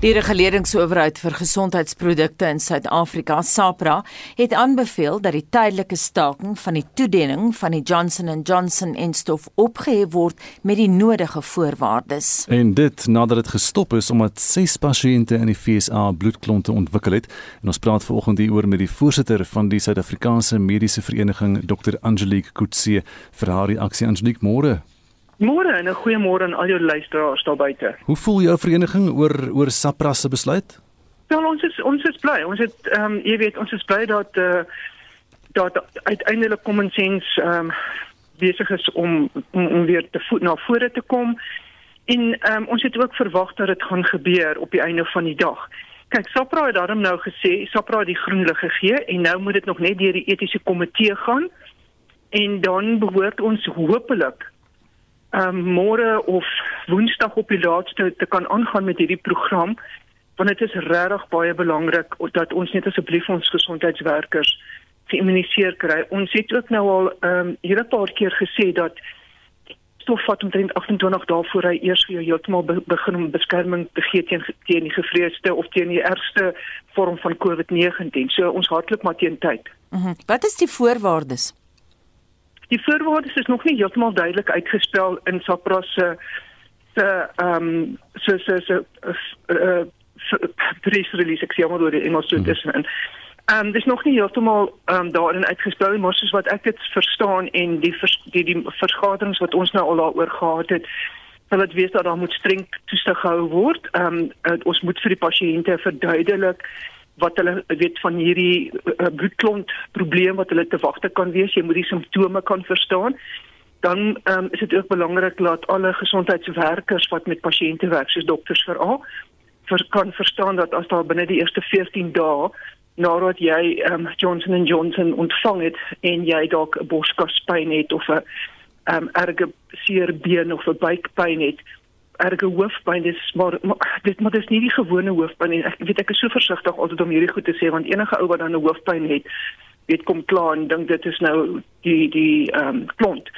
Die reguleringsowerheid vir gesondheidsprodukte in Suid-Afrika, SAPRA, het aanbeveel dat die tydelike staking van die toediening van die Johnson & Johnson enstof opgehef word met die nodige voorwaardes. En dit nadat dit gestop is omdat 6 pasiënte in die FSA bloedklonte ontwikkel het. En ons praat vanoggend hieroor met die voorsitter van die Suid-Afrikaanse Mediese Vereniging, Dr. Angelique Kutse, vir haar reaksie. Angelique, môre. Môre en 'n goeiemôre aan al jou luisteraars daar buite. Hoe voel jou vereniging oor oor SAPRA se besluit? Wel ons is ons is bly. Ons het ehm um, jy weet ons is bly dat eh uh, dat uiteindelik common sense ehm um, besig is om, om om weer te voet na vore te kom. En ehm um, ons het ook verwag dat dit gaan gebeur op die einde van die dag. Kyk, SAPRA het daarom nou gesê, SAPRA het die groen lig gegee en nou moet dit nog net deur die etiese komitee gaan. En dan behoort ons hopelik um, môre of woensdag op die laatste te kan aangaan met hierdie program want dit is regtig baie belangrik dat ons net asseblief ons gesondheidswerkers geïmmuniseer kry. Ons het ook nou al ehm um, hier 'n paar keer gesê dat stof vat omtrent 28 dae voor hy eers vir jou heeltemal be begin om beskerming te gee teen teen die gevreesde of teen die ergste vorm van COVID-19. So ons hartlik maar teen tyd. Mm -hmm. Wat is die voorwaardes? Die voorwaardes is nog nie heeltemal duidelik uitgespel in SAPRA se se ehm um, so so so uh press release ek sê maar oor die Engels so dis en ehm um, dis nog nie heeltemal ehm um, daarin uitgespel maar soos wat ek dit verstaan en die vers, die die vergaderings wat ons nou al daaroor gehad het sal dit wees dat daar moet streng toesig gehou word. Ehm um, ons moet vir die pasiënte verduidelik wat hulle weet van hierdie uh, bloedklont probleem wat hulle te wagte kan wees. Jy moet die simptome kan verstaan. Dan um, is dit ook belangrik dat alle gesondheidswerkers wat met pasiënte werk, soos dokters veral, vir kan verstaan dat as daar binne die eerste 14 dae nadat jy um, Johnson & Johnson ontvang het en jy dalk 'n borskaspyn het of 'n um, erge seer been of 'n buikpyn het, erge hoofpyn dis maar, maar dit maar dis nie die gewone hoofpyn nie. Ek weet ek is so versigtig altyd om hierdie goed te sê want enige ou wat dan 'n hoofpyn het, weet kom klaar en dink dit is nou die die ehm um, klont.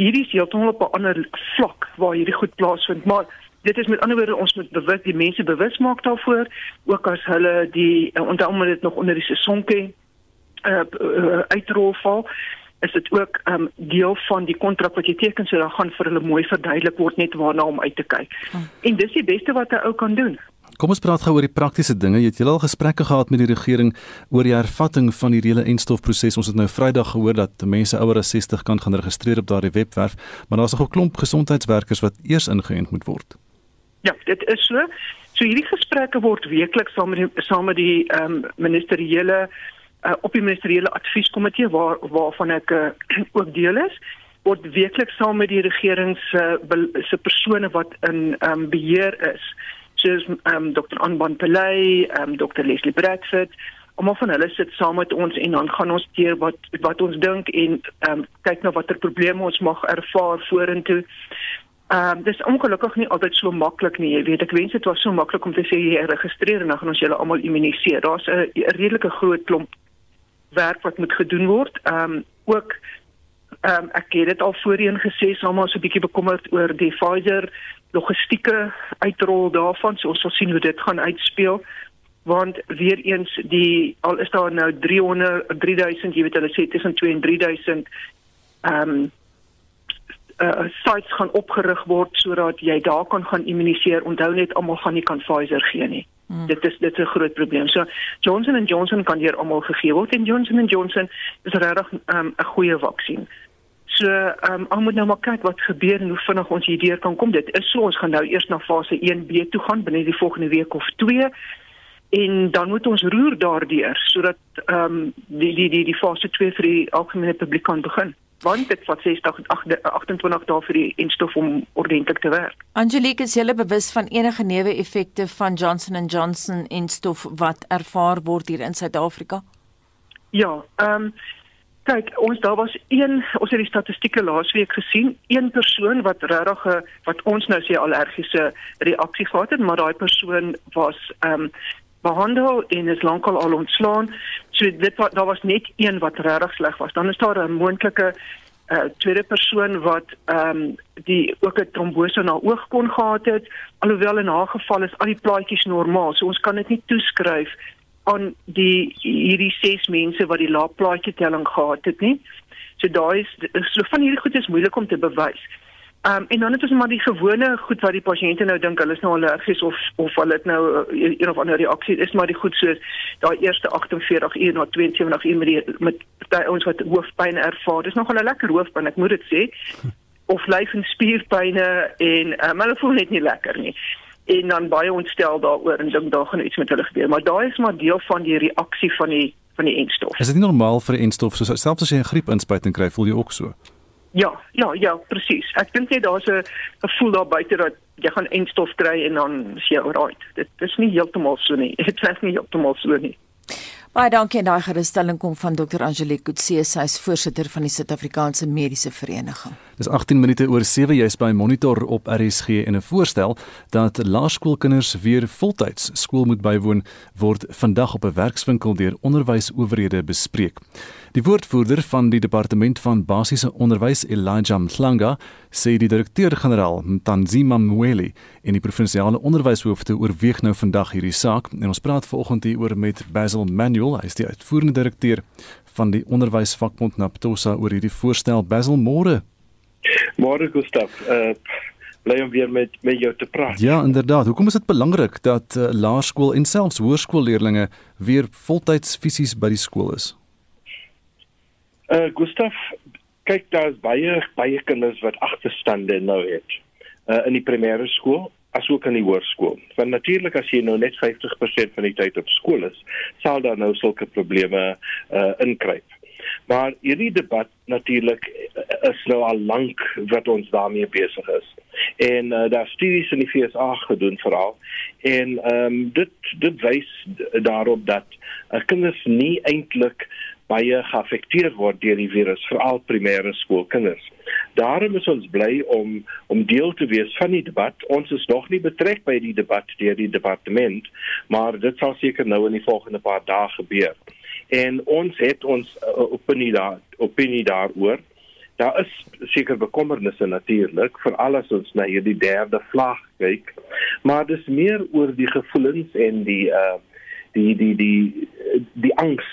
Hierdie is heeltemal op 'n ander vlak waar hierdie goed plaasvind, maar dit is met ander woorde ons moet bewus die mense bewus maak daarvoor ook as hulle die uh, onder andere dit nog onder die sesonke uh, uh, uitrol val is dit ook um deel van die kontrak wat jy teken so dan gaan vir hulle mooi verduidelik word net waarna om uit te kyk. Hmm. En dis die beste wat 'n ou kan doen. Kom ons praat gou oor die praktiese dinge. Jy het julle al gesprekke gehad met die regering oor die hervatting van die hele enstofproses. Ons het nou Vrydag gehoor dat mense ouer as 60 kan gaan registreer op daardie webwerf, maar daar's nog 'n klomp gesondheidswerkers wat eers ingeënt moet word. Ja, dit is so. So hierdie gesprekke word weekliks saam met die saam met die ehm um, ministeriële uh, op die ministeriële advieskomitee waar waarvan ek uh, ook deel is word weekliks saam met die regering se uh, se persone wat in um, beheer is soos um, Dr. Anban Pelay, um, Dr. Leslie Bradford almal van hulle sit saam met ons en dan gaan ons deur wat wat ons dink en um, kyk na watter probleme ons mag ervaar vorentoe Ehm um, dis ongelukkig nie altyd so maklik nie. Jy weet, ek wens dit was so maklik om te sê jy registreer en dan gaan ons julle almal immuniseer. Daar's 'n redelike groot klomp werk wat moet gedoen word. Ehm um, ook ehm um, ek het dit al voorheen gesê, soms so 'n bietjie bekommerd oor die Pfizer logistieke uitrol daarvan. So ons sal sien hoe dit gaan uitspeel want weer eens die al is daar nou 300 3000 jy weet hulle sê tussen 2 en 3000 ehm um, uh, sites gaan opgerig word sodat jy daar kan gaan immuniseer. Onthou net almal gaan nie kan Pfizer gee nie. Hmm. Dit is dit is 'n groot probleem. So Johnson & Johnson kan hier almal gegee word en Johnson & Johnson is regtig ehm, 'n um, goeie vaksin. So ehm um, ons moet nou maar kyk wat gebeur en hoe vinnig ons hierdeur kan kom. Dit is so ons gaan nou eers na fase 1B toe gaan binne die volgende week of 2 en dan moet ons roer daardeur sodat ehm um, die die die die fase 2 vir die algemene publiek kan begin want dit vat 60 28 dae vir die enstof om ordentlik te werk. Angelique, is jy bewus van enige neeweffekte van Johnson & Johnson enstof wat ervaar word hier in Suid-Afrika? Ja, ehm um, kyk, ons daar was een ons het die statistieke laasweek gesien, een persoon wat regtig wat ons nou sê allergiese reaksie gehad het, maar daai persoon was ehm um, behandel en is lankal al ontslaan. So dit wat daar was net een wat regtig sleg was. Dan is daar 'n moontlike uh, tweede persoon wat ehm um, die ook 'n trombose na oog kon gehad het alhoewel in haar geval is al die plaatjies normaal so ons kan dit nie toeskryf aan die hierdie ses mense wat die lae plaatjie telling gehad het nie so daai is so van hierdie goed is moeilik om te bewys Ehm um, en dan het ons maar die gewone goed wat die pasiënte nou dink hulle is nou allergies of of hulle het nou uh, een of ander reaksie is maar die goed soos daai eerste 48 uur na 72 uur met die met daai ouens wat hoofpyn ervaar. Dis nogal 'n lekker hoofpyn, ek moet dit sê. Of lyf en spierpynne en um, hulle voel net nie lekker nie. En dan baie ontstel daaroor en dink daar gaan iets met hulle gebeur, maar daai is maar deel van die reaksie van die van die enstof. Is dit nie normaal vir 'n enstof soos selfs as jy 'n griepinspuiting kry, voel jy ook so? Ja, ja, ja, presies. Ek dink net daar's 'n gevoel daar buite dat jy gaan enstof kry en dan is jy alright. Dit is nie heeltemal so nie. Dit is nie heeltemal so nie. Baie dankie en daai gerusstelling kom van Dr. Angelique Kutse, sy is voorsitter van die Suid-Afrikaanse Mediese Vereniging. Dis 18 minute oor 7 jy's by Monitor op RSG en 'n voorstel dat laerskoolkinders weer voltyds skool moet bywoon word vandag op 'n werkswinkel deur onderwysowerhede bespreek. Die woordvoerder van die departement van basiese onderwys, Elijah Mhlanga, sê die direkteur-generaal, Tanzima Mweli, en die provinsiale onderwyshoofde oorweeg nou vandag hierdie saak en ons praat vanoggend hieroor met Basil Manuel, hy is die uitvoerende direkteur van die onderwysvakbond Naptosa oor hierdie voorstel. Basil, môre. Môre Gustaf. Uh bly om weer met met jou te praat. Ja, inderdaad. Hoekom is dit belangrik dat uh, laerskool en selfs hoërskoolleerdlinge weer voltyds fisies by die skool is? Uh Gustaf, kyk daar's baie baie kinders wat agterstande nou het. Uh in die primêre skool asook in die hoërskool. Want natuurlik as jy nou net 50% van die tyd op skool is, sal daar nou sulke probleme uh inkruip. Maar hierdie debat natuurlik is nou al lank wat ons daarmee besig is. En uh, daar studies in die FSA gedoen veral en ehm um, dit dit wys daarop dat uh, kinders nie eintlik baie geaffekteer word deur die virus, veral primêre skoolkinders. Daarom is ons bly om om deel te wees van die debat. Ons is nog nie betrek by die debat deur die departement, maar dit sal seker nou in die volgende paar dae gebeur. En ons het ons uh, opinie daar opinie daaroor. Daar is seker bekommernisse natuurlik vir alles ons na hierdie derde vlak kyk, maar dis meer oor die gevoelens en die uh die die die die, die angs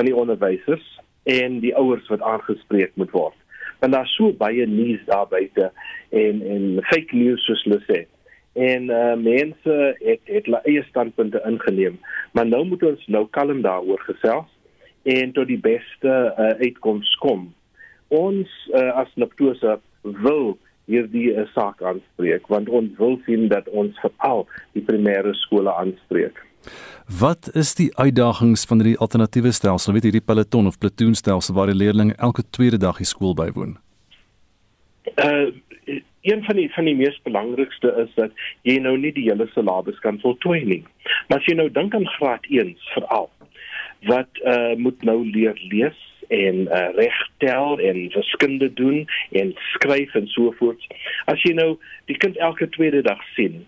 van die onderwysers en die ouers wat aangespreek moet word. Want daar's so baie nuus daar buite en en fake news soos hulle sê. En uh mense het het hulle eie standpunte ingeneem, maar nou moet ons nou kalm daaroor gesels en tot die beste uh, uitkoms kom. Ons uh, as Naptosa wil hierdie uh, saak aanspreek want ons wil sien dat ons veral die primêre skole aanspreek. Wat is die uitdagings van die alternatiewe stelsel, weet hierdie peloton of platoonstelsel waar die leerlinge elke tweede dag die skool bywoon? Uh een van die van die mees belangrikste is dat jy nou nie die hele syllabus kan voltooi nie. Maar as jy nou dink aan graad 1 veral wat uh moet nou leer lees en uh, regtel en wiskunde doen en skryf en so voort. As jy nou die kind elke tweede dag sien,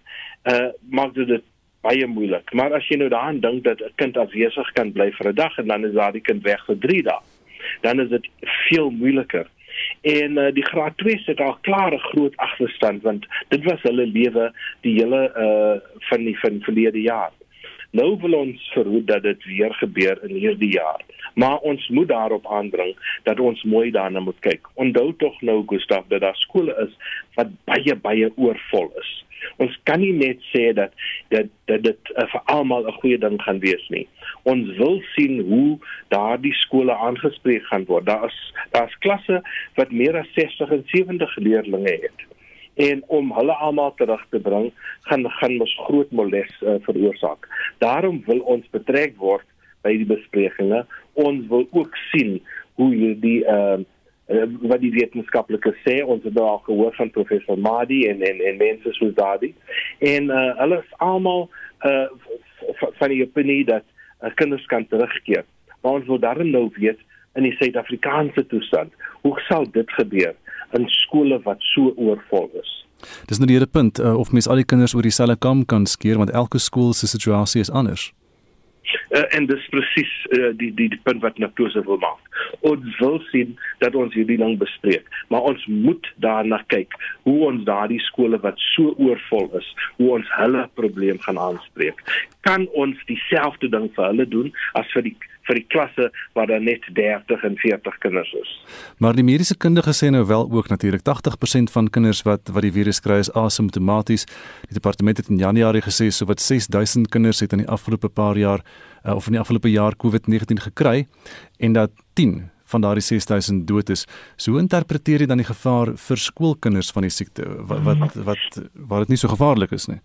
uh maak dit baie moeilik. Maar as jy nou daaraan dink dat 'n kind afwesig kan bly vir 'n dag en dan is daai kind weg vir 3 dae, dan is dit veel moeiliker. En uh, die graad 2 sit al klare groot agterstand want dit was hulle lewe die hele uh van die van verlede jaar. Nou wil ons verhoed dat dit weer gebeur in hierdie jaar. Maar ons moet daarop aandring dat ons mooi daarna moet kyk. Onthou tog nou Gustaf dat daar skole is wat baie baie oorvol is. Ons kan nie net sê dat dat dat dit uh, vir almal 'n goeie ding gaan wees nie. Ons wil sien hoe daardie skole aangespreek gaan word. Daar is daar's klasse wat meer as 60 en 70 leerders het. En om hulle almal terug te bring, gaan gaan ons groot moles uh, veroorsaak. Daarom wil ons betrek word by die besprekings. Ons wil ook sien hoe hierdie uh, uh, wat die wetenskaplikes sê ons het al gehoor van professor Madi en en en mense soos daardie en uh, hulle is almal uh, van die opinie dat uh, kinders kan terugkeer maar ons wil daarom nou weet in die Suid-Afrikaanse toestand hoe sal dit gebeur in skole wat so oorvol is. Dis nou die hele punt uh, of mens al die kinders oor dieselfde kam kan skeer want elke skool se situasie is anders uh, en dis presies uh, die, die die punt wat Naptose wil maak. Ons wil sien dat ons hierdie ding bespreek, maar ons moet daarna kyk hoe ons daardie skole wat so oorvol is, hoe ons hulle probleem gaan aanspreek. Kan ons dieselfde ding vir hulle doen as vir die vir die klasse waar daar net 30 en 40 kinders is. Maar die mediese kundiges sê nou wel ook natuurlik 80% van kinders wat wat die virus kry is asymptomaties. Die departement het in Januarie gesê so wat 6000 kinders het in die afgelope paar jaar uh, of in die afgelope jaar COVID-19 gekry en dat 10 van daardie 6000 dood is. So hoe interpreteer jy dan die gevaar vir skoolkinders van die siekte wat wat wat waar dit nie so gevaarlik is nie?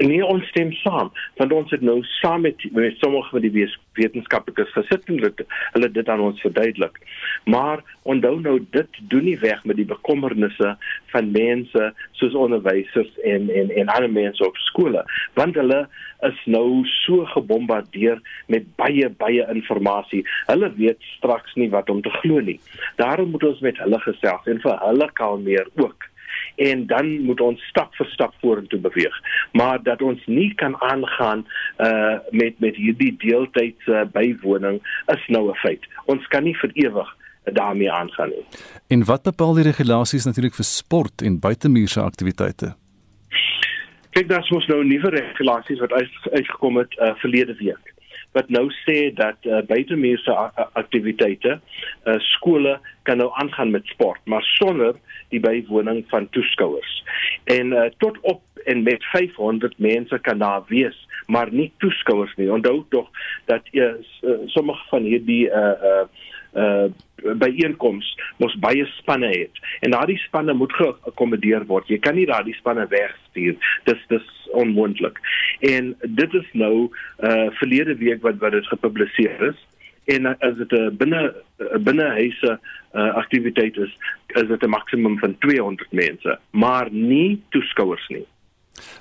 Nee, ons stem saam, want ons het nou saam met, met sommige van die wetenskaplikes gesit en hulle, hulle dit aan ons verduidelik. Maar onthou nou dit doen nie weg met die bekommernisse van mense soos onderwysers en en en ander mense op skole, want hulle is nou so gebombardeer met baie baie inligting. Hulle weet straks nie wat om te glo nie. Daarom moet ons met hulle gesels en vir hulle kalmeer ook en dan moet ons stap vir stap vorentoe beweeg. Maar dat ons nie kan aangaan uh met met hierdie deeltydse bywoning is nou 'n feit. Ons kan nie vir ewig daarmee aangaan nie. En wat bepaal die regulasies natuurlik vir sport en buitemuurse aktiwiteite? Kyk, daar's mos nou nuwe regulasies wat uitgekom het uh, verlede week wat nou sê dat uh, buitemuurse aktiwiteite uh, skole kan nou aangaan met sport, maar sonder die bywoning van toeskouers. En uh, tot op en met 500 mense kan daar wees, maar nie toeskouers nie. Onthou tog dat uh, sommige van hierdie uh uh uh byeenkoms mos baie spanne het en daardie spanne moet geakkommodeer word. Jy kan nie daardie spanne wegstuur. Dis dis onmoontlik. En dit is nou uh verlede week wat wat dit gepubliseer is en as dit 'n binne binnehuise uh, aktiwiteit is, is dit 'n maksimum van 200 mense, maar nie toeskouers nie.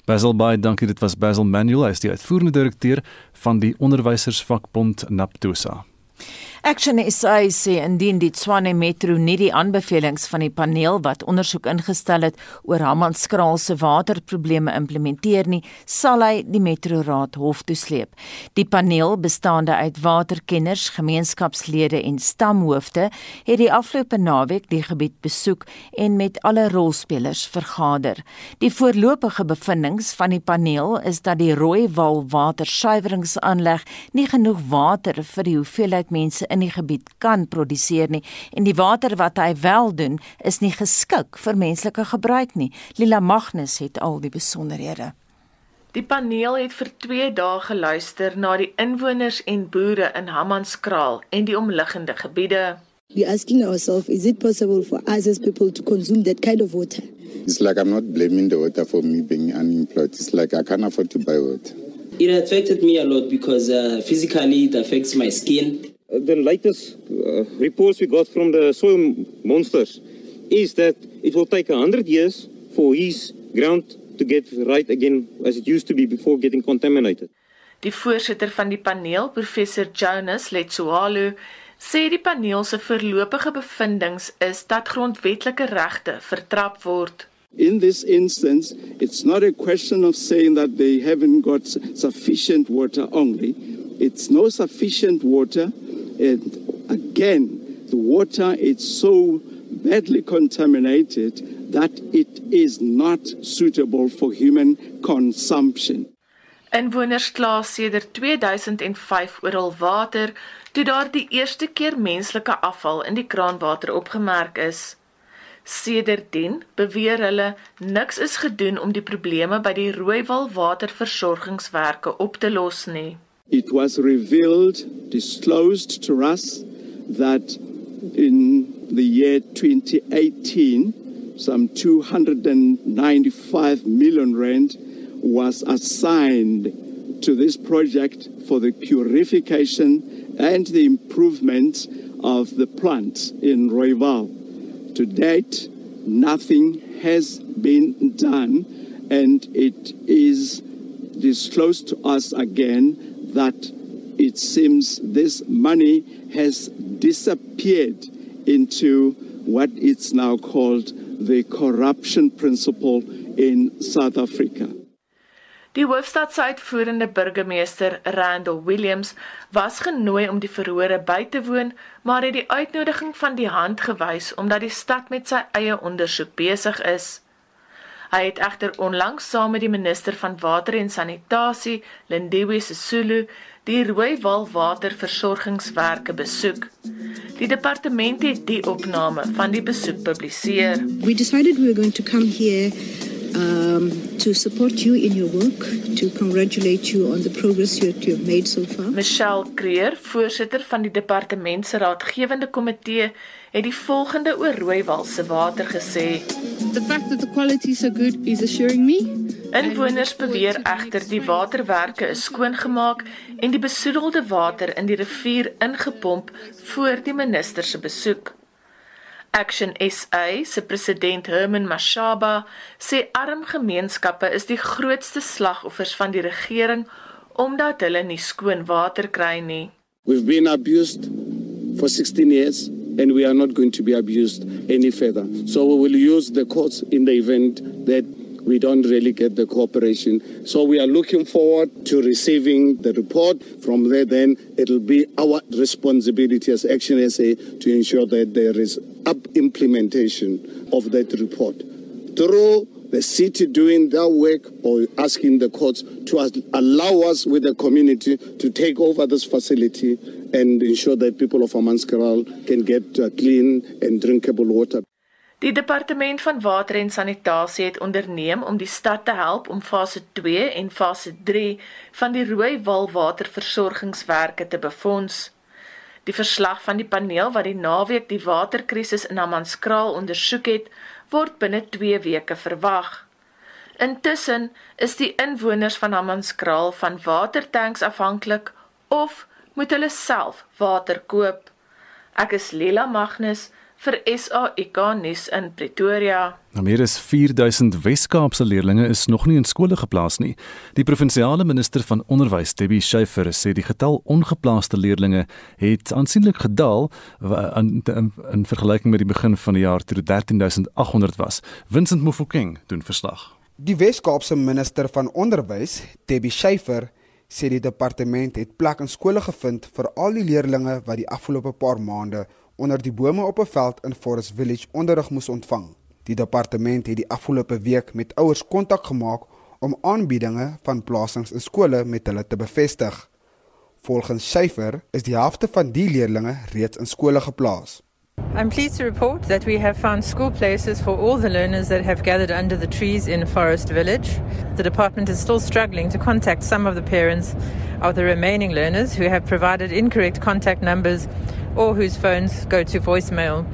Basil Bey, dankie. Dit was Basil Manuel, hy is die uitvoerende direkteur van die onderwysersvakbond Naptosa. Action SA sê indien die Tshwane Metro nie die aanbevelings van die paneel wat ondersoek ingestel het oor Hammanskraal se waterprobleme implementeer nie, sal hy die Metro Raad hof toe sleep. Die paneel, bestaande uit waterkenners, gemeenskapslede en stamhoofde, het die afgelope naweek die gebied besoek en met alle rolspelers vergader. Die voorlopige bevindinge van die paneel is dat die Rooiwal watersuiweringsaanleg nie genoeg water vir die hoeveelheid mense in die gebied kan produseer nie en die water wat hy wel doen is nie geskik vir menslike gebruik nie. Lila Magnus het al die besonderhede. Die paneel het vir 2 dae geluister na die inwoners en boere in Hammanskraal en die omliggende gebiede. We asking ourselves is it possible for us as people to consume that kind of water? It's like I'm not blaming the water for me being unemployed. It's like I can't afford to buy water. It affected me a lot because uh, physically it affects my skin. The latest uh, reports we got from the soil monsters is that it will take 100 years for his ground to get right again as it used to be before getting contaminated. Die voorsitter van die paneel, professor Jonas Letsoalo, sê die paneel se voorlopige bevindinge is dat grondwetlike regte vertrap word. In this instance, it's not a question of saying that they haven't got sufficient water only. It's no sufficient water And again, the water is so badly contaminated that it is not suitable for human consumption. Inwoners kla sedert 2005 oor al water toe daar die eerste keer menslike afval in die kraanwater opgemerk is. Sedertdien beweer hulle niks is gedoen om die probleme by die Rooiwal waterversorgingswerke op te los nie. It was revealed, disclosed to us that in the year 2018, some 295 million rand was assigned to this project for the purification and the improvement of the plant in Royval. To date, nothing has been done, and it is disclosed to us again that it seems this money has disappeared into what it's now called the corruption principle in South Africa. Die hoofstad se uitvoerende burgemeester, Randall Williams, was genooi om die verhore by te woon, maar het die uitnodiging van die hand gewys omdat die stad met sy eie ondersoek besig is. Hy het egter onlangs saam met die minister van water en sanitasie, Lindiwe Sisulu, die Rooiwal waterversorgingswerke besoek. Die departement het die opname van die besoek publiseer. We decided we were going to come here um, to support you in your work, to congratulate you on the progress you, you have made so far. Michelle Creer, voorsitter van die departement se raadgewende komitee, het die volgende oor Rooiwal se water gesê: The fact that the quality is so good is assuring me Inwoners beweer egter die waterwerke is skoongemaak en die besoedelde water in die rivier ingepomp voor die minister se besoek. Action SA se president Herman Mashaba sê arm gemeenskappe is die grootste slagoffers van die regering omdat hulle nie skoon water kry nie. We've been abused for 16 years and we are not going to be abused any further. So we will use the courts in the event that we don't really get the cooperation. So we are looking forward to receiving the report. From there, then it'll be our responsibility as Action SA to ensure that there is up implementation of that report. Through the city doing their work or asking the courts to allow us with the community to take over this facility and ensure that people of Amanskaral can get uh, clean and drinkable water. Die departement van water en sanitasie het onderneem om die stad te help om fase 2 en fase 3 van die Rooiwal waterversorgingswerke te befonds. Die verslag van die paneel wat die naweek die waterkrisis in Amanskraal ondersoek het, word binne 2 weke verwag. Intussen is die inwoners van Amanskraal van watertanks afhanklik of moet hulle self water koop. Ek is Lela Magnus vir SAIK nuus in Pretoria. Nou meer as 4000 Wes-Kaapse leerders is nog nie in skole geplaas nie. Die provinsiale minister van onderwys, Debbie Schiefer, sê die getal ongeplaaste leerders het aansienlik gedaal in, in, in vergelyking met die begin van die jaar toe dit 13800 was. Vincent Mofokeng doen verslag. Die Wes-Kaapse minister van onderwys, Debbie Schiefer, sê die departement het plek in skole gevind vir al die leerders wat die afgelope paar maande onder die bome op 'n veld in Forest Village onderrig moes ontvang. Die departement het die afgelope week met ouers kontak gemaak om aanbiedinge van plasings in skole met hulle te bevestig. Volgens Syfer is die helfte van die leerders reeds in skole geplaas. I'm pleased to report that we have found school places for all the learners that have gathered under the trees in Forest Village. The department is still struggling to contact some of the parents of the remaining learners who have provided incorrect contact numbers or whose phones go to voicemail.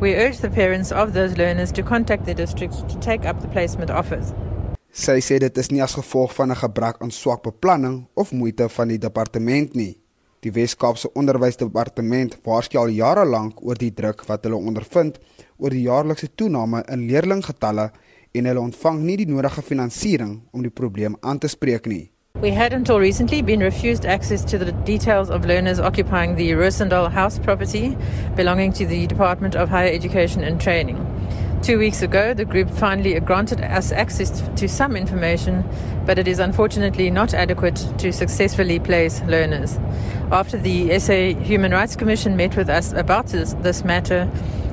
We urge the parents of those learners to contact their districts to take up the placement offers. Sy sê dit is nie as gevolg van 'n gebrek aan swak beplanning of moeite van die departement nie. Die Wes-Kaapse Onderwysdepartement waarsku al jare lank oor die druk wat hulle ondervind oor die jaarlikse toename in leerlinggetalle en hulle ontvang nie die nodige finansiering om die probleem aan te spreek nie. We had until recently been refused access to the details of learners occupying the Rosendal House property belonging to the Department of Higher Education and Training. Two weeks ago, the group finally granted us access to some information, but it is unfortunately not adequate to successfully place learners. After the SA Human Rights Commission met with us about this, this matter,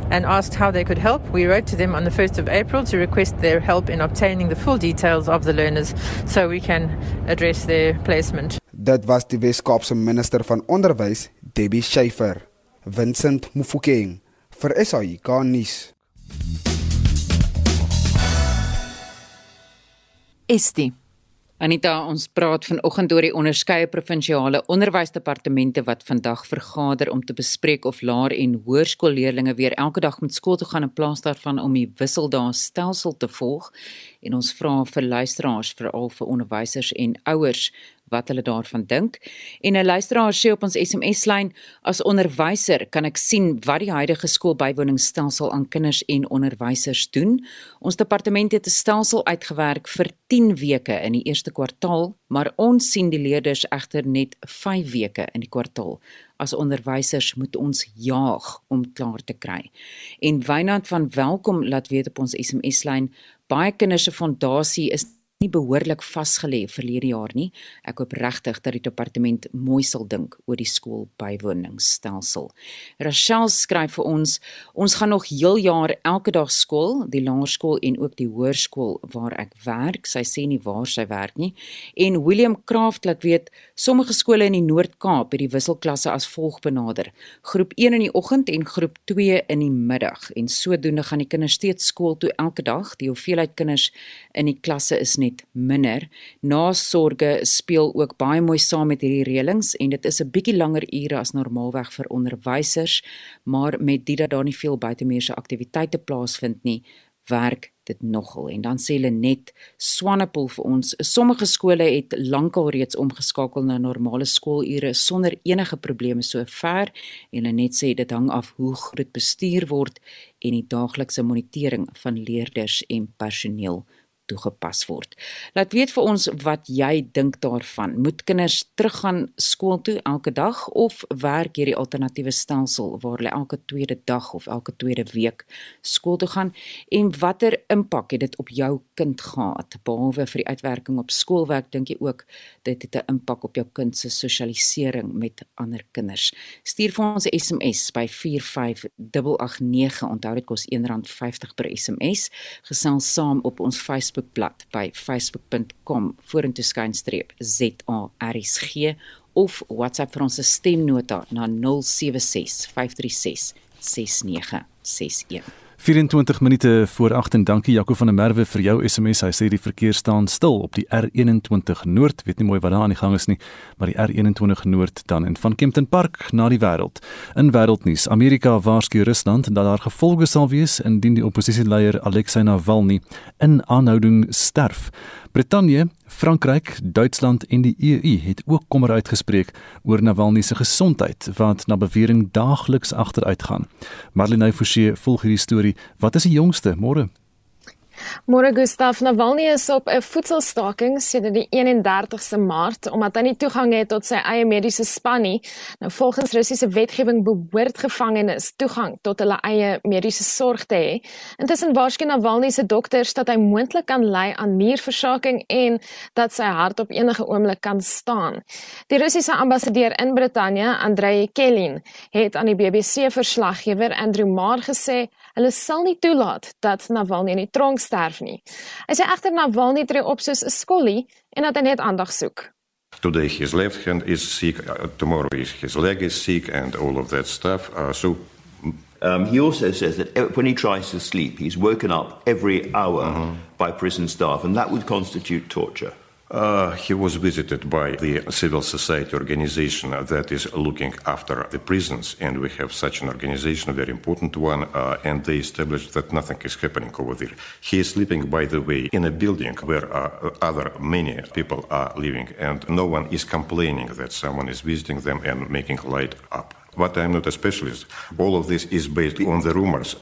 and asked how they could help. We wrote to them on the 1st of April to request their help in obtaining the full details of the learners so we can address their placement. Dit was die Wes-Kaapse minister van onderwys, Debbie Schiefer. Vincent Mufokeng vir SAIK nuus. Estie Anita, ons praat vanoggend oor die onderskeie provinsiale onderwysdepartemente wat vandag vergader om te bespreek of laer- en hoërskoolleerders weer elke dag met skool toe gaan in plaas daarvan om die wisseldae stelsel te volg. En ons vra vir luisteraars, veral vir onderwysers en ouers, wat hulle daarvan dink. En 'n luisteraar sê op ons SMS-lyn: As onderwyser kan ek sien wat die huidige skoolbywoningsstelsel aan kinders en onderwysers doen. Ons departement het 'n stelsel uitgewerk vir 10 weke in die eerste kwartaal, maar ons sien die leerders egter net 5 weke in die kwartaal. As onderwysers moet ons jaag om klaar te kry. En Wynand van Welkom laat weet op ons SMS-lyn: Baie kinders se fondasie is nie behoorlik vasgelê verlede jaar nie. Ek hoop regtig dat die departement mooi sal dink oor die skoolbywoningsstelsel. Rachel skryf vir ons: "Ons gaan nog heel jaar elke dag skool, die laerskool en ook die hoërskool waar ek werk." Sy sê nie waar sy werk nie. En William Craft laat weet sommige skole in die Noord-Kaap het die wisselklasse as volg benader: Groep 1 in die oggend en groep 2 in die middag. En sodoende gaan die kinders steeds skool toe elke dag. Die hoeveelheid kinders in die klasse is net net minder. Nasorge speel ook baie mooi saam met hierdie reëlings en dit is 'n bietjie langer ure as normaalweg vir onderwysers, maar met dit dat daar nie veel buitemuurse aktiwiteite plaasvind nie, werk dit nogal en dan sê hulle net Swanepoel vir ons sommige skole het lankal reeds omgeskakel na normale skoolure sonder enige probleme sover en hulle net sê dit hang af hoe goed bestuur word en die daaglikse monitering van leerders en personeel toegepas word. Laat weet vir ons wat jy dink daarvan. Moet kinders teruggaan skool toe elke dag of werk hierdie alternatiewe stelsel waar hulle elke tweede dag of elke tweede week skool toe gaan en watter impak het dit op jou kind gehad behalwe vir die uitwerking op skoolwerk dink jy ook dit het 'n impak op jou kind se sosialisering met ander kinders. Stuur vir ons 'n SMS by 45889. Onthou dit kos R1.50 per SMS. Gesels saam op ons Facebook Facebookblad by facebook.com vorentoe skynstreep ZARSG of WhatsApp vir ons stemnota na 076 536 6961. 24 minute voor 8 en dankie Jaco van der Merwe vir jou SMS. Hy sê die verkeer staan stil op die R21 Noord. Weet nie mooi wat daar aan die gang is nie, maar die R21 Noord dan en van Kempton Park na die wêreld. In wêreldnuus, Amerika waarsku Rusland dat daar gevolge sal wees indien die oppositieleier Alexei Navalny in aanhouding sterf. Brittanje, Frankryk, Duitsland en die EU het ook kommer uitgespreek oor Navalny se gesondheid wat na bewering daagliks agteruitgaan. Marlene Forsie volg hierdie storie. Wat is die jongste? Môre. Môre Gustaf Navalny is op 'n voedselstaking sedert die 31ste Maart omdat hy nie toegang het tot sy eie mediese span nie. Nou volgens Russiese wetgewing behoort gevangenes toegang tot hulle eie mediese sorg te hê. Intussen waarskynlik Navalny se dokters dat hy moontlik kan ly aan nierversaking en dat sy hart op enige oomblik kan staan. Die Russiese ambassadeur in Brittanje, Andrei Kelin, het aan die BBC verslaggewer Andrew Marr gesê hulle sal nie toelaat dat Navalny in die tronk sterf nie. Hy sê egter Navalny tree op soos 'n skollie en dat hy net aandag soek. Today his left hand is sick, uh, tomorrow his leg is sick and all of that stuff. Uh, so um, he also says that when he tries to sleep, he's woken up every hour uh -huh. by prison staff and that would constitute torture. Uh, he was visited by the civil society organization that is looking after the prisons, and we have such an organization, a very important one, uh, and they established that nothing is happening over there. He is sleeping, by the way, in a building where uh, other many people are living, and no one is complaining that someone is visiting them and making light up. But I'm not a specialist. All of this is based on the rumors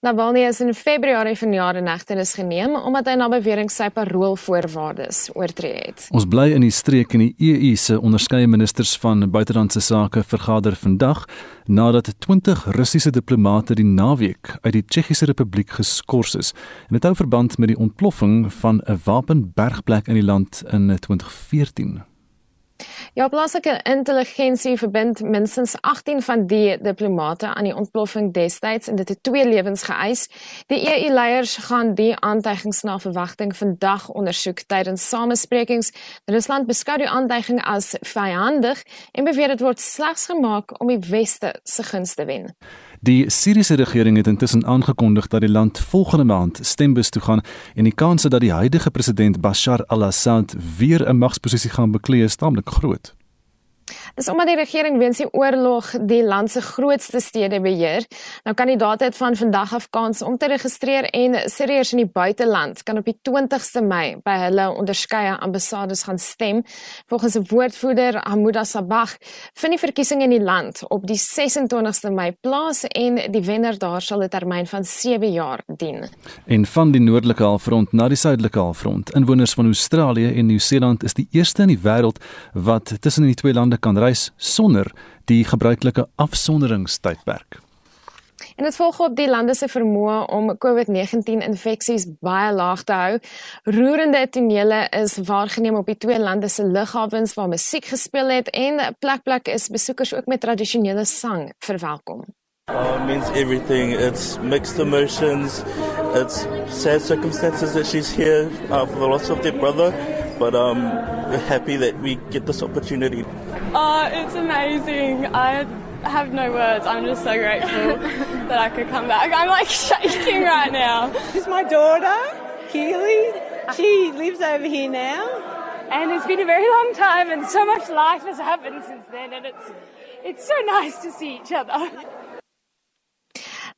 Navalny is in Februarie vanjaar in hegtenis geneem omdat hy na bewering sy paroolvoorwaardes oortree het. Ons bly in die streek en die EU se onderskeie ministers van buitelandse sake vergader vandag nadat 20 Russiese diplomate die naweek uit die Tsjechiese Republiek geskort is. En dit hou verband met die ontploffing van 'n wapenbergplek in die land in 2014. Ja, plaaslike intelligensie verbind minstens 18 van die diplomate aan die ontploffing destyds en dit het twee lewens geëis. Die EU-leiers gaan die aantuigings na verwagting vandag ondersoek tydens samesprekings. Rusland beskou die aantuiging as vyandig en beweer dit word slegs gemaak om die weste se gunste te wen. Die Siriëse regering het intussen aangekondig dat die land volgende maand stembus toe gaan en die kanse dat die huidige president Bashar al-Assad weer 'n magsposisie gaan beklee is taamlik groot. Dis omdat die regering weens die oorlog die land se grootste stede beheer. Nou kandidaate het van vandag af kans om te registreer en Siriërs in die buiteland kan op die 20ste Mei by hulle onderskeie ambassades gaan stem. Volgens 'n woordvoerder, Hamuda Sabah, vind die verkiesing in die land op die 26ste Mei plaas en die wenner daar sal 'n termyn van 7 jaar dien. En van die noordelike halfrond na die suidelike halfrond, inwoners van Australië en Nieu-Seeland is die eerste in die wêreld wat tussen die twee lande kan reis sonder die gebruikelike afsonderingstydperk. En dit volg op die lande se vermoë om COVID-19 infeksies baie laag te hou. Roerende tonele is waargeneem op die twee lande se lughawens waar musiek gespeel het en plek plek is besoekers ook met tradisionele sang verwelkom. Uh, means everything. It's mixed emotions. It's sad circumstances that she's here uh, for the loss of their brother, but um, we're happy that we get this opportunity. Uh, it's amazing. I have no words. I'm just so grateful that I could come back. I'm like shaking right now. This is my daughter, Keely. She lives over here now. And it's been a very long time and so much life has happened since then and it's it's so nice to see each other.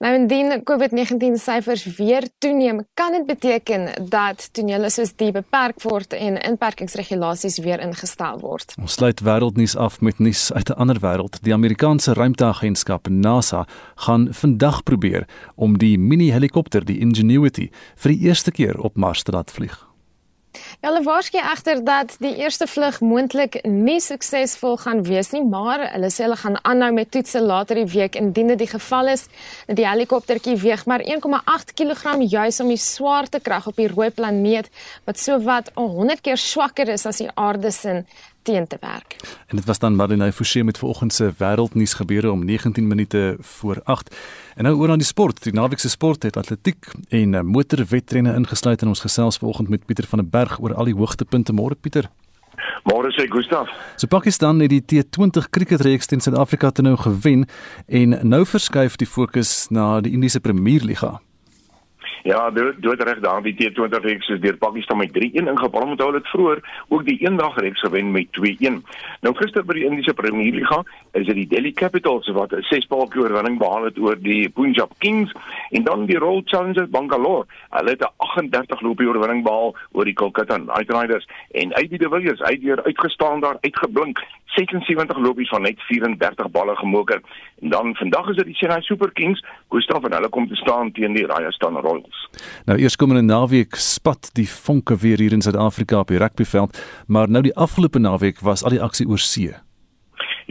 Nou indien COVID-19 syfers weer toeneem, kan dit beteken dat tonele soos die beperk word en inperkingsregulasies weer ingestel word. Ons sluit wêreldnuus af met nuus uit 'n ander wêreld. Die Amerikaanse ruimteagentskap NASA gaan vandag probeer om die mini-helikopter, die Ingenuity, vir die eerste keer op Mars te laat vlieg. Hulle waarsku egter dat die eerste vlug moontlik nie suksesvol gaan wees nie, maar hulle sê hulle gaan aanhou met toetse later die week indien dit die geval is. Die helikoptertjie weeg maar 1,8 kg juis om die swaartekrag op die rooi planeet wat sowat 100 keer swakker is as die aarde se teen te werk. En dit was dan Marlene Forsie met vanoggend se wêreldnuus gebeure om 19 minute voor 8. En nou oor aan die sport. Die naweek se sport het atletiek en eh, motorwedrenne ingesluit in ons gesels vanoggend met Pieter van der Berg oor al die hoogtepunte. Môre Pieter. Môre sê Gustaf. So Pakistan het die T20 cricketreeks teen Suid-Afrika te nou gewen en nou verskuif die fokus na die Indiese Premierliga. Ja, dood reg daar die T20 reeks is deur Pakistan met 3-1 ingepaal met hulle het vroeër ook die eendag reeks gewen met 2-1. Nou gister by die Indiese Premier Liga is dit die Delhi Capitals wat 'n 6-paltjie oorwinning behaal het oor die Punjab Kings en dan die Royal Challengers Bangalore. Hulle het 'n 38 loopie oorwinning behaal oor die Kolkata Knight Riders en uit die Villiers uit weer uitgestaan daar uitgeblink 76 lopies van net 34 balle gemoker. En dan vandag is dit die Chennai Super Kings, Gustav en hulle kom te staan teen die Rajasthan Royals. Nou eers kom in 'n naweek spat die vonke weer hier in Suid-Afrika op die rugbyveld, maar nou die afgelope naweek was al die aksie oor see.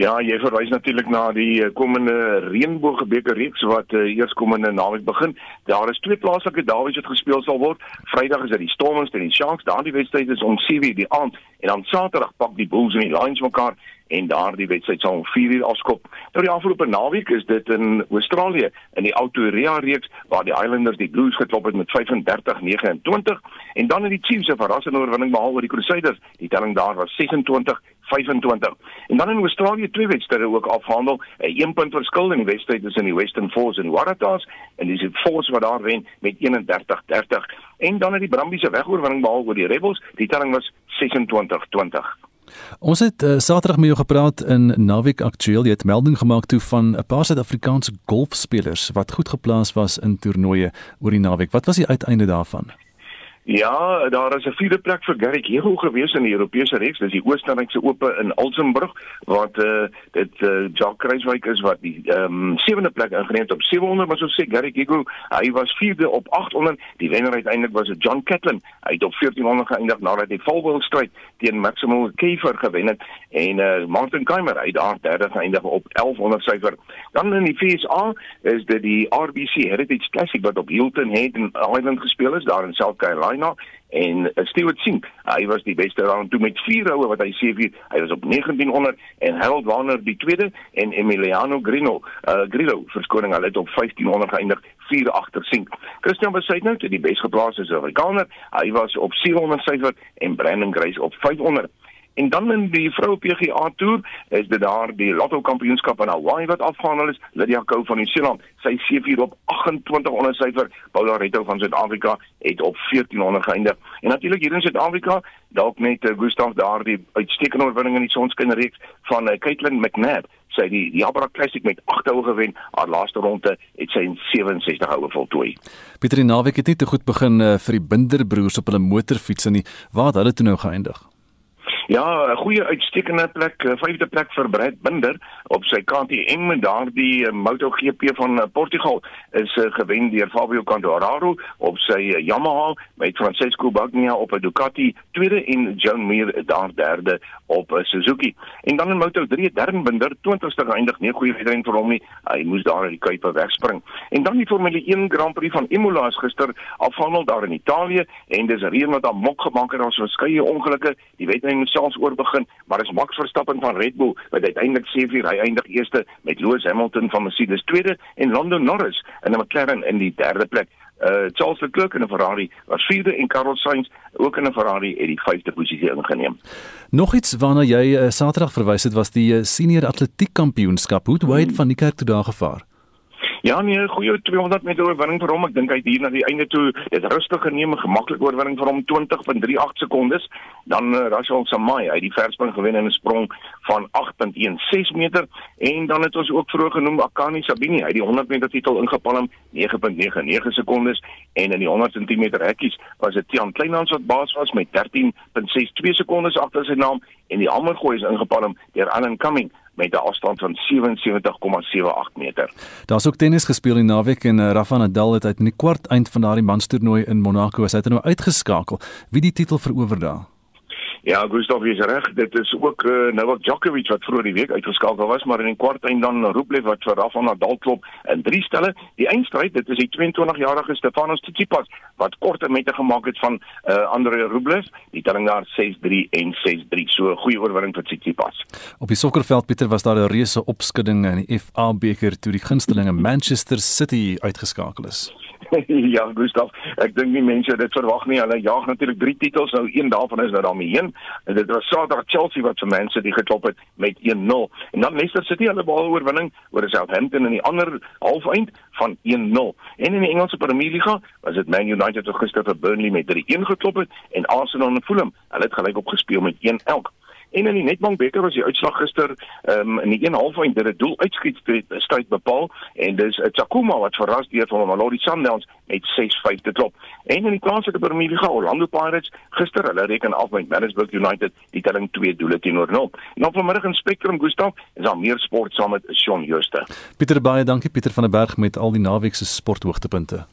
Ja, jy verwys natuurlik na die eh, komende reënboogbeker reeks wat uh, eers komende naweek begin. Daar is twee plaaslike dawies wat gespeel sal word. Vrydag is dit die Stormers teen die Sharks. Daardie wedstryd is om 7:00 die aand en dan Saterdag pak die Bulls en die Lions mekaar en daardie wedstryd sal om 4:00 afskop. Nou die afgelope naweek is dit in Australië in die Autorea reeks waar die Islanders die Blues geklop het met 35-29 en dan het die Chiefs 'n verrassende oorwinning behaal oor die Crusaders. Die telling daar was 26 25. En dan in Australië twee wedstryde ook afhandel, 'n 1 punt verskil in die wedstryd tussen die Western Force en Waratahs en dis die Force wat daar wen met 31-30. En dan het die Brumbies se wegoorwinning behaal oor die Rebels. Die telling was 26-20. Ons het uh, Saterdag met jou gepraat in Naweek Aktueel. Jy het melding gemaak toe van 'n paar Suid-Afrikaanse golfspelers wat goed geplaas was in toernooie oor die naweek. Wat was die uiteinde daarvan? Ja, daar is 'n vierde plek vir Garrick Hego gewees in die Europese reeks. Dis die Oostenrykse Ope in Alsenburg wat eh uh, dit eh uh, Jacques Kruiswyk is wat die ehm um, sewende plek ingeneem het op 700, maar so sê Garrick Hego, hy was vierde op 800. Die wenner uiteindelik was John Catlin. Hy het op 1400 geëindig nadat hy volwil stryd teen Maximal Kiefer gewen het en eh uh, Martin Keimer hy daar derde geëindig op 1100 syfer. Dan in die FSA is dit die RBC Heritage Classic wat op Hilton Head Island gespeel is daar in South Carolina China en uh, Stewart Sink. Hy was die beste round toe met 4 houe wat hy vir hy was op 1900 en Harold Warner die tweede en Emiliano Grino uh, Grillo verskoning hulle het op 1500 geëindig vier agter Sink. Christian Besuitnout het die bes geplaas as Afrikaner. Hy was op 700 syfer en Brandon Grace op 500. En dan in die vroue PGA Tour is dit daar die Lotto Kampioenskap in Hawaii wat afgehandel is. Lydia Ko van Nieu-Seeland, sy seëvier op 2800 syfer. Paula Retto van Suid-Afrika het op 1400 geëindig. En natuurlik hier in Suid-Afrika, dalk net uh, Gustav daar die uitstekende oorwinning in die sonskynreeks van uh, Caitlin McNabb sy die Jabra Classic met 8 houe gewen. Haar laaste ronde het sy in 67 houe voltooi. Pieter Naweek het nie te goed begin uh, vir die Binderbroers op hulle motorfiets nie. Waar het hulle toe nou geëindig? Ja, 'n goeie uitstekende plek, vyfde plek vir Brad Binder op sy KTM met daardie eh, MotoGP van eh, Portugal is gewen deur Fabio Quartararo op sy Yamaha met Francesco Bagnaia op 'n Ducati tweede en John Mir daar derde op 'n Suzuki. En dan in Moto3 Darren Binder 20ste geëindig, nie goeie wedren vir hom nie. Hy moes daar in die kuipe wegspring. En dan die Formule 1 Grand Prix van Imola is gister afhandel daar in Italië en dis reën wat daar mok gemaak het, daar's verskeie ongelukke. Die wedren selfs oorbegin, maar is Max Verstappen van Red Bull wat uiteindelik sê vir hy eindig eerste met Lewis Hamilton van Mercedes tweede en Lando Norris in 'n McLaren in die derde plek. Uh Charles Leclerc in 'n Ferrari was vierde en Carlos Sainz ook in 'n Ferrari het die vyfde posisie ingeneem. Nog iets waarna jy uh, Saterdag verwys het was die uh, senior atletiek kampioenskap. Hoe het Wade hmm. van die kerk toe daar gevaar? Ja nee, goeie 200 meter oorwinning vir hom. Ek dink hy het hier na die einde toe dit rustig geneem, 'n gemaklike oorwinning vir hom 20.38 sekondes. Dan uh, Rachel Samai, hy het die verspring gewen in 'n sprong van 8.16 meter. En dan het ons ook vroeër genoem Akani Sabini, hy het die 100 meter titel ingepalm 9.99 sekondes. En in die 100 cm hekkies was dit Tian Kleinhans wat baas was met 13.62 sekondes agter sy naam. En die ander gooi is ingepalm deur Allan Cumming met 'n afstand van 77,78 meter. Daar's ook tennis gespeel in naweek en uh, Rafa Nadal het uit in die kwart eind van daardie manstoernooi in Monaco as hy het nou uitgeskakel. Wie die titel verower daar? Ja, Gustav is reg. Dit is ook uh, Novak Djokovic wat vroeër die week uitgeskakel was, maar in die kwart eind dan Rublev wat vir Rafa Nadal klop in drie stelle. Die eindstryd, dit is die 22-jarige Stefanos Tsitsipas wat korte mette gemaak het van uh, Andrei Rublev. Die telling daar 6-3 en 6-3. So 'n goeie oorwinning vir Tsitsipas. Op die sokkerveld Pieter was daar 'n reuse opskudding in die FA beker toe die gunstelinge Manchester City uitgeskakel is. ja, Gustav, ek dink nie mense dit verwag nie. Hulle jaag natuurlik drie titels, nou een daarvan is nou daarmee heen. En dit was Saterdag Chelsea wat vir mense die geklop het met 1-0. En dan Leicester City hulle bal oorwinning oor Southampton in die ander halfeind van 1-0. En in die Engelse Premier League was dit Man United wat gister vir Burnley met 3-1 geklop het en Arsenal en Fulham, hulle het gelyk op gespeel met 1-1. En in die Nedbank beker was die uitslag gister um, in die 1/2 dit 'n doel uitskietstryd bepaal en dis 'n Tsakuma wat verras deur van Mamelodi Sundowns met 6-5 te klop. En in die plaaslike Premier League Orlando Pirates gister hulle reken af met Maritzburg United die telling 2 doele teenoor 0. En op vanmiddag in Spectrum Gustav is daar meer sport saam met Shaun Jooste. Pieter baie dankie Pieter van der Berg met al die naweek se sporthoogtepunte.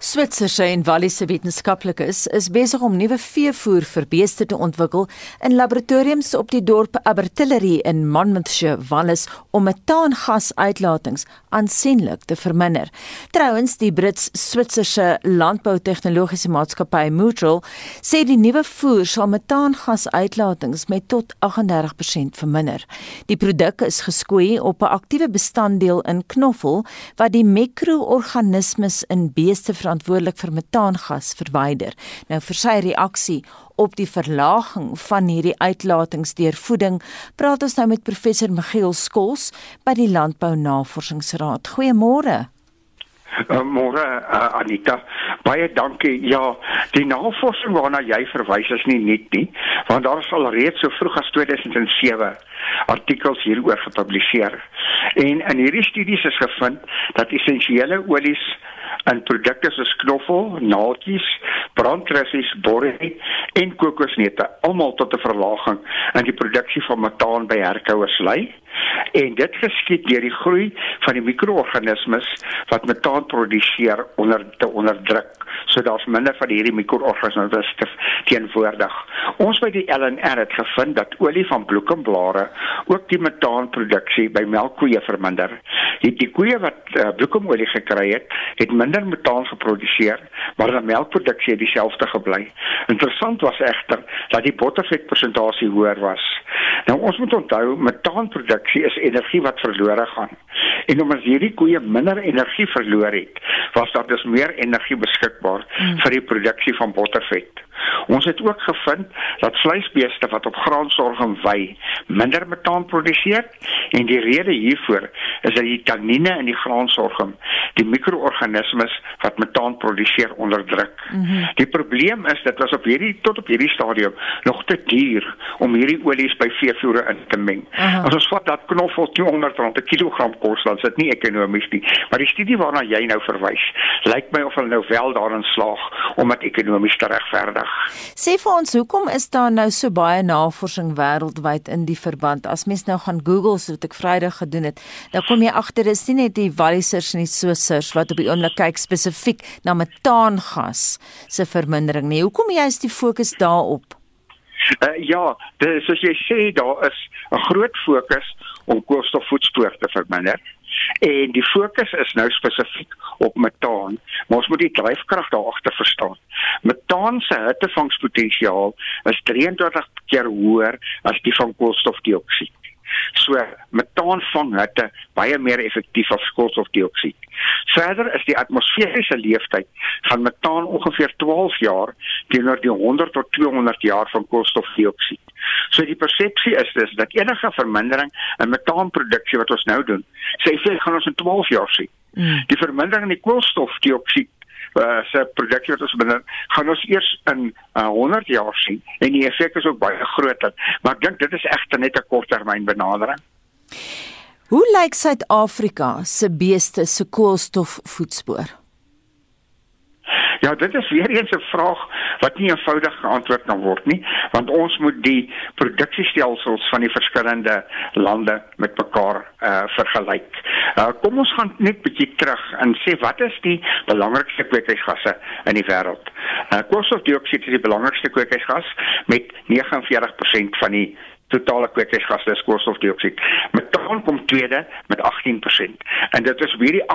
Switserse en Walliese wetenskaplikes is besig om nuwe veevoer vir beeste te ontwikkel in laboratoriums op die dorp Abertillery in Monmouthshire, Wallis om metaangasuitlatings aansienlik te verminder. Trouwens, die Brits-Switserse landboutegnologiese maatskappy Mutual sê die nuwe voer sal metaangasuitlatings met tot 38% verminder. Die produk is geskoei op 'n aktiewe bestanddeel in knoffel wat die mikroorganismes in beeste beeste verantwoordelik vir metaangas verwyder. Nou vir sy reaksie op die verlaging van hierdie uitlatings deur voeding, praat ons nou met professor Miguel Skols by die Landbou Navorsingsraad. Goeiemôre. Uh, Môre uh, Anita, baie dankie. Ja, die navorsing waarna jy verwys is nie nuut nie, want daar is al reeds so vroeg as 2007 artikels hieroor gepubliseer. En in hierdie studies is gevind dat essensiële olies in produkte soos knoffel, naaldjies, brandrussies, borrie en kokosneute almal tot 'n verlaging in die produksie van metaan by herkouers lei. En dit geskied deur die groei van die mikroorganismes wat metaan produseer onder te onderdruk. So daar's minder van hierdie mikroorganismes teenwoordig. Ons by die LNR het gevind dat olie van bloekomblare ook die metaanproduksie by melkkoeë verminder. Die die koeë wat uh, bloekomolie gekry het, het minder metaan geproduseer, maar die melkproduksie het dieselfde gebly. Interessant was egter dat die bottervetpersentasie hoër was. Nou ons moet onthou metaanproduksie is energie wat verlore gaan. En omdat hierdie koeie minder energie verloor het, was daar dus meer energie beskikbaar hmm. vir die produksie van bottervet. Ons het ook gevind dat vleisbeeste wat op graansorgum wy, minder metaan produseer en die rede hiervoor is dat die tannine in die graansorgum die mikroorganismes wat metaan produseer onderdruk. Mm -hmm. Die probleem is dit was op hierdie tot op hierdie stadium nog te duur om hierdie olies by veevoere in te meng. -huh. As ons vat dat knoffel 200 rand per kilogram kos, dan is dit nie ekonomies nie. Maar die studie waarna jy nou verwys, lyk my of hulle nou wel daarin slaag om dit ekonomies te regverdig. Sê vir ons, hoekom is daar nou so baie navorsing wêreldwyd in die verband? As mens nou gaan Google so wat ek Vrydag gedoen het, dan kom jy agter dis nie net die Wallisers en die Switsers wat op die oomblik kyk spesifiek na metaangas se vermindering nie. Hoekom jy is die fokus daarop? Uh, ja, dis soos jy sê, daar is 'n groot fokus om koolstofvoetspoor te verminder. En die fokus is nou spesifiek op metaan. Maar ons moet die dryfkrag daar agter verstaan. Metaan se hittevangspotensiaal is 23 keer hoër as die van koolstofdioksied. So metaan vang hitte baie meer effektief as koolstofdioksied. Verder is die atmosferiese leeftyd van metaan ongeveer 12 jaar teenoor die 100 tot 200 jaar van koolstofdioksied. So die persepsie is dus dat enige vermindering in metaanproduksie wat ons nou doen, sê sê gaan ons in 12 jaar sien. Mm. Die vermindering in die koolstofdioksied uh, se produksie wat ons binne gaan ons eers in uh, 100 jaar sien. En die effek is ook baie groter. Maar ek dink dit is egter net 'n korttermyn benadering. Hoe lyk Suid-Afrika se beeste se koolstofvoetspoor? Ja, dit is weer eens 'n vraag wat nie eenvoudig geantwoord kan word nie, want ons moet die produksiestelsels van die verskillende lande met mekaar uh vergelyk. Uh kom ons gaan net bietjie terug en sê wat is die belangrikste kweekhuisgasse in die wêreld? Uh koolstofdioksied is die belangrikste kweekhuisgas met 49% van die totale kweekhuisgasse is koolstofdioksied. Metaan kom tweede met 18%. En dit is weer die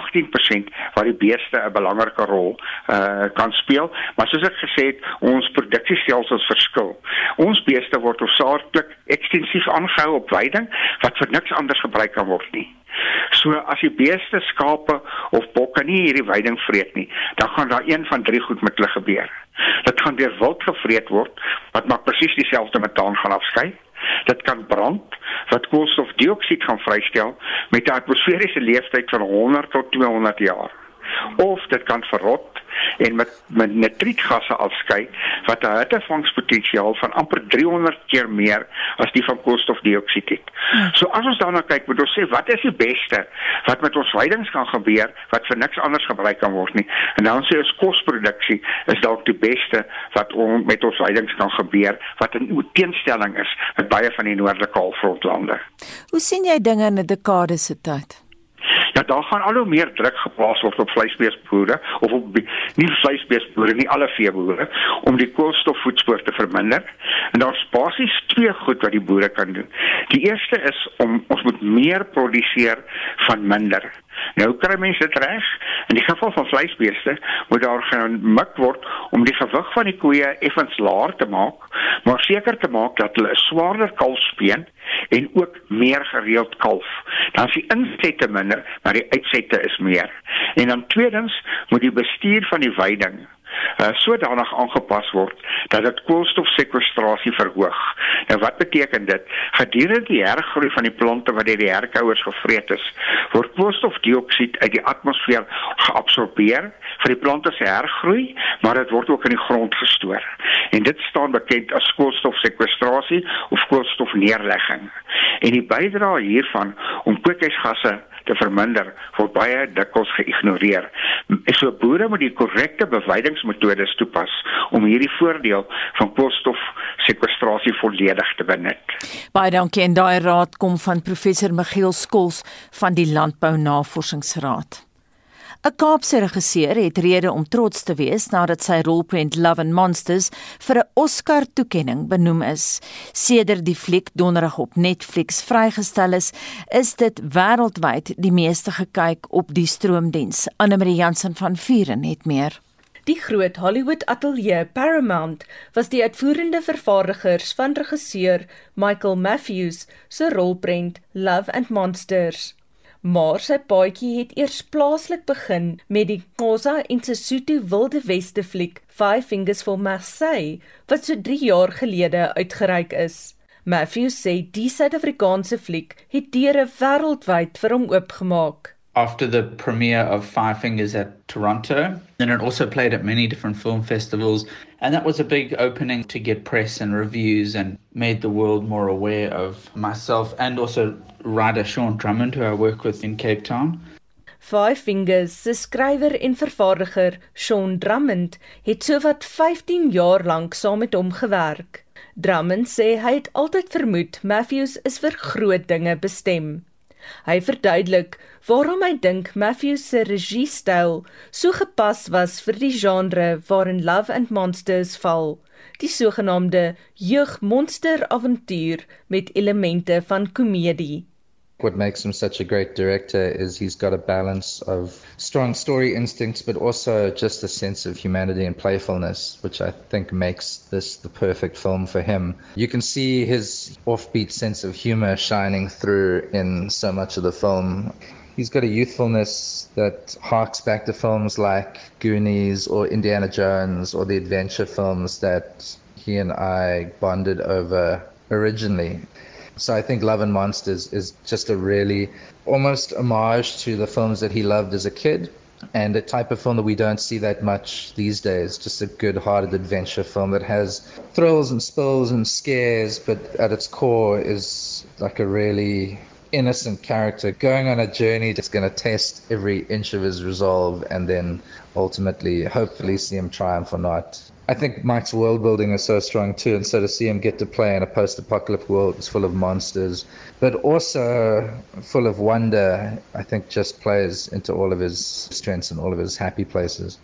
18% waar die beeste 'n belangrike rol uh kan speel. Maar soos ek gesê het, ons produksiestelsels verskil. Ons beeste word hoofsaaklik ekstensief aangehou op weiding wat vir niks anders gebruik kan word nie. So as die beeste skape of bokke nie hierdie weiding vreet nie, dan gaan daar een van drie goed met hulle gebeur. Dit gaan deur wild gevreet word wat maar presies dieselfde metaan gaan afskei dit kan brand wat koolstofdioksied gaan vrystel met 'n atmosferiese lewensduur van 100 tot 200 jaar of dit kan verrot en met met nitrietgasse afskei wat 'n hittevangspotensiaal van amper 300 keer meer as die van koolstofdioksied het. So as ons daarna kyk, moet ons sê wat is die beste wat met ons veidings kan gebeur wat vir niks anders gebruik kan word nie. En dan sê ons kosproduksie is dalk die beste wat on, met ons veidings kan gebeur wat 'n teenstelling is met baie van die noordelike halfrondlande. Hoe sien jy dinge in 'n dekade se tyd? Ja, daar gaan al hoe meer druk geplaas word op vleisbeesboere of op nie vleisbeesboere nie, alle veeboere om die koolstofvoetspoor te verminder. En daar's basies twee goed wat die boere kan doen. Die eerste is om ons moet meer produseer van minder. Nou kry mense dit reg. In die geval van vleisbeeste moet daar gemik word om die gewig van die koeie effens laer te maak, maar seker te maak dat hulle 'n swaarder kalfspeen en ook meer gereeld kalf. Dan is die insette minder, maar die uitsette is meer. En dan tweedens moet die bestuur van die weiding uh, sodanig aangepas word dat dit koolstofsekwestrasie verhoog. Nou wat beteken dit? Gedurende die hergroei van die plante wat deur die herkouers gevreet is, word koolstofdioksied uit die atmosfeer geabsorbeer vir die plante se hergroei, maar dit word ook in die grond gestoor. En dit staan bekend as koolstofsekwestrasie of koolstofneerlegging. En die bydrae hiervan om kweekhuisgasse te verminder word baie dikwels geïgnoreer. So boere moet die korrekte bewydingsmetodes toepas om hierdie voordeel van koolstofsekwestrasie volledig te benut. Baie dankie en daai raad kom van professor Miguel Skols van die Landbou Navorsingsraad. 'n Kaapse regisseur het rede om trots te wees nadat sy rolprent Love and Monsters vir 'n Oscar-toekenning benoem is. Sedert die fliek donderdag op Netflix vrygestel is, is dit wêreldwyd die meeste gekyk op die stroomdiens. Anne-Marie Jansen van Vuren het meer. Die groot Hollywood ateljee Paramount was die uitvoerende vervaardigers van regisseur Michael Matthews se rolprent Love and Monsters maar sy paadjie het eers plaaslik begin met die Xhosa en Sesotho Wilde Weste fliek Five Fingers for Marseille wat so 3 jaar gelede uitgereik is. Matthew sê die Suid-Afrikaanse fliek het deure wêreldwyd vir hom oopgemaak. After the premiere of Five Fingers at Toronto. And it also played at many different film festivals. And that was a big opening to get press and reviews and made the world more aware of myself and also writer Sean Drummond, who I work with in Cape Town. Five Fingers se skrywer en vervaardiger Sean Drummond het sowat 15 jaar lank saam met hom gewerk. Drummond sê hy het altyd vermoed Matthews is vir groot dinge bestem. Hy verduidelik waarom hy dink Matthews se regiestyl so gepas was vir die genre waarin Love and Monsters val, die sogenaamde jeugmonster avontuur met elemente van komedie. What makes him such a great director is he's got a balance of strong story instincts, but also just a sense of humanity and playfulness, which I think makes this the perfect film for him. You can see his offbeat sense of humor shining through in so much of the film. He's got a youthfulness that harks back to films like Goonies or Indiana Jones or the adventure films that he and I bonded over originally. So I think Love and Monsters is just a really almost homage to the films that he loved as a kid and a type of film that we don't see that much these days. Just a good hearted adventure film that has thrills and spills and scares, but at its core is like a really innocent character going on a journey that's going to test every inch of his resolve and then ultimately, hopefully, see him triumph or not. I think Mike's world building is so strong too, and so to see him get to play in a post apocalyptic world that's full of monsters, but also full of wonder, I think just plays into all of his strengths and all of his happy places.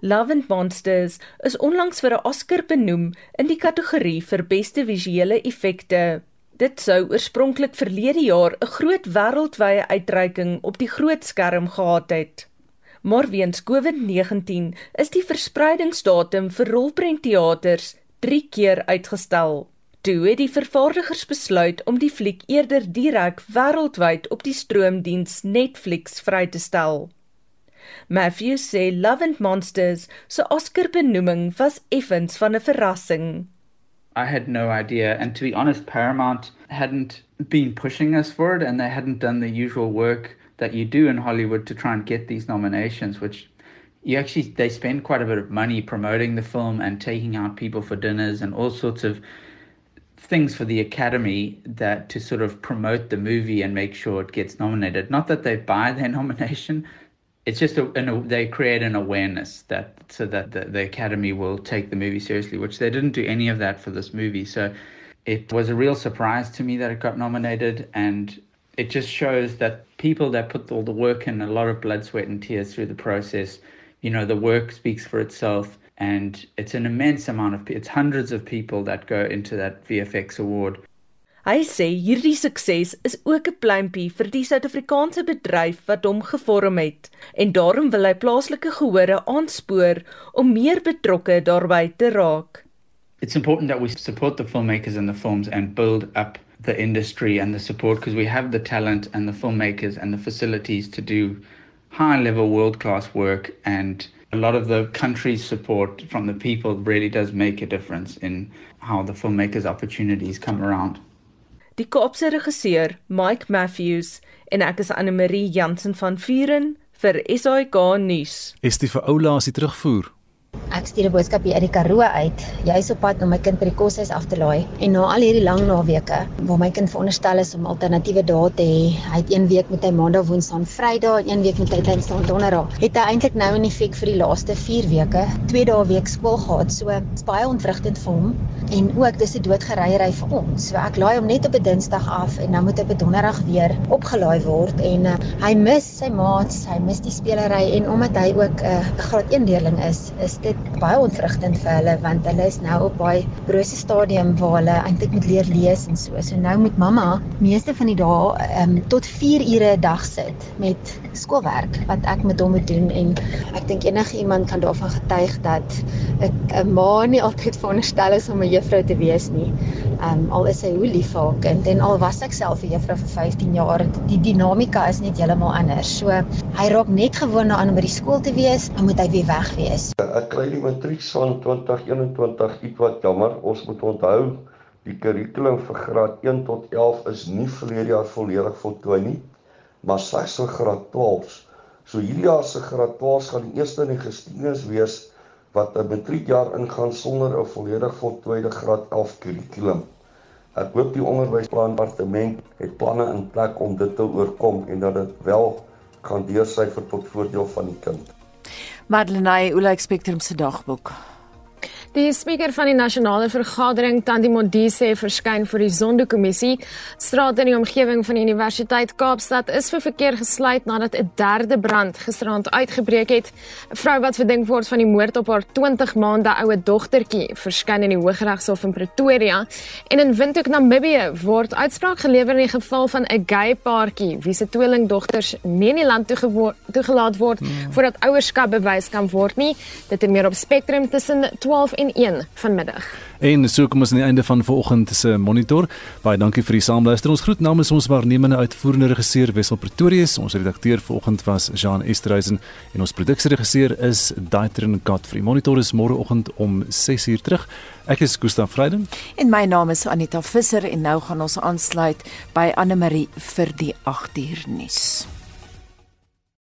Love and Monsters is onlangs vir 'n Oscar benoem in die kategorie vir beste visuele effekte. Dit sou oorspronklik verlede jaar 'n groot wêreldwye uitreiking op die groot skerm gehad het maar weens COVID-19 is die verspreidingsdatum vir rolprentteaters 3 keer uitgestel. Toe het die vervaardigers besluit om die fliek eerder direk wêreldwyd op die stroomdiens Netflix vry te stel. Matthew sê Love and Monsters se Oscar-benoeming was effens van 'n verrassing. I had no idea and to be honest Paramount hadn't been pushing us for it and they hadn't done the usual work that you do in Hollywood to try and get these nominations, which you actually they spend quite a bit of money promoting the film and taking out people for dinners and all sorts of things for the academy that to sort of promote the movie and make sure it gets nominated. Not that they buy their nomination. It's just a, a, they create an awareness that so that the, the academy will take the movie seriously which they didn't do any of that for this movie. So it was a real surprise to me that it got nominated and it just shows that people that put all the work in, a lot of blood, sweat, and tears through the process, you know, the work speaks for itself. And it's an immense amount of it's hundreds of people that go into that VFX award. Hy sê hierdie sukses is ook 'n pluimpie vir die Suid-Afrikaanse bedryf wat hom gevorm het en daarom wil hy plaaslike gehore aanspoor om meer betrokke daarbey te raak. It's important that we support the filmmakers and the films and build up the industry and the support because we have the talent and the filmmakers and the facilities to do high level world class work and a lot of the country's support from the people really does make a difference in how the filmmakers opportunities come around. Die Kaapse regisseur Mike Matthews en ek is Anne Marie Jansen van Vuren vir SAK nuus. Is die vir oulaas die terugvoer? Ek stuur 'n boodskap hier uit die Karoo uit. Jy's op pad om my kind by die koshuis af te laai. En na al hierdie lang naweke waar my kind veronderstel is om alternatiewe dae te hê, hy het een week met hy Maandag, Woensdag en Vrydag en een week met hy Dinsdag en Donderdag. Het hy eintlik nou in effek vir die laaste 4 weke, 2 dae week skool gehad. So dit's baie ontwrigtend vir hom en ook dis 'n doodgereiery vir ons. So ek laai hom net op 'n Dinsdag af en dan moet hy op 'n Donderdag weer opgelaai word en uh, hy mis sy maats, hy mis die spelery en omdat hy ook 'n uh, graad 1 leerling is, is dit baie ontwrigtend vir hulle want hulle is nou op baie brose stadium waar hulle eintlik moet leer lees en so. So nou moet mamma meeste van die dae um, tot 4 ure 'n dag sit met skoolwerk wat ek met hom moet doen en ek dink enige iemand kan daarvan getuig dat 'n ma nie altyd veronderstel is om 'n juffrou te wees nie. Um al is sy hoe lief vir haar kind en al was ek self 'n juffrou vir 15 jaar, die dinamika is net heeltemal anders. So hy raak net gewoond daaraan om by die skool te wees, dan moet hy weer weg wees. Ek kry die matriek van 2021 ietwat jammer. Ons moet onthou die kurrikulum vir graad 1 tot 11 is nie verlede jaar volledig voltooi nie. maar slegs vir graad 12s. So hierdie jaar se graad 12s gaan die eerste in die geskiedenis wees wat 'n matriekjaar ingaan sonder 'n volledig voltooide graad 11 kurrikulum. Ek hoop die onderwysplandepartement het planne in plek om dit te oorkom en dat dit wel gaan deursyfer tot voordeel van die kind. Madeleine, hoe lyk Spectrum se dagboek? Die spreker van die nasionale vergadering, Tandi Modise, verskyn voor die Zondo-kommissie. Strate in die omgewing van die Universiteit Kaapstad is vir verkeer gesluit nadat 'n derde brand gisterand uitgebreek het. 'n Vrou wat verdink word van die moord op haar 20 maande oue dogtertjie, verskyn in die Hooggeregshof in Pretoria. En in Windhoek, Namibië, word uitspraak gelewer in die geval van 'n gay paartjie wie se tweelingdogters nie in die land toegelaat word hmm. voordat ouerskap bewys kan word nie. Dit is meer op Spectrum tussen 12 en 1 vanmiddag. En so kom ons aan die einde van vanoggend se monitor. Baie dankie vir die saamluister. Ons groet namens ons waarnemende uitvoerende regisseur Wessel Pretorius. Ons redakteur vanoggend was Jean Esterhuizen en ons produksieregisseur is Daitrin Godfrey. Monitor is môreoggend om 6uur terug. Ek is Gustaf Vreiden en my naam is Anita Visser en nou gaan ons aansluit by Anne Marie vir die 8uur nuus.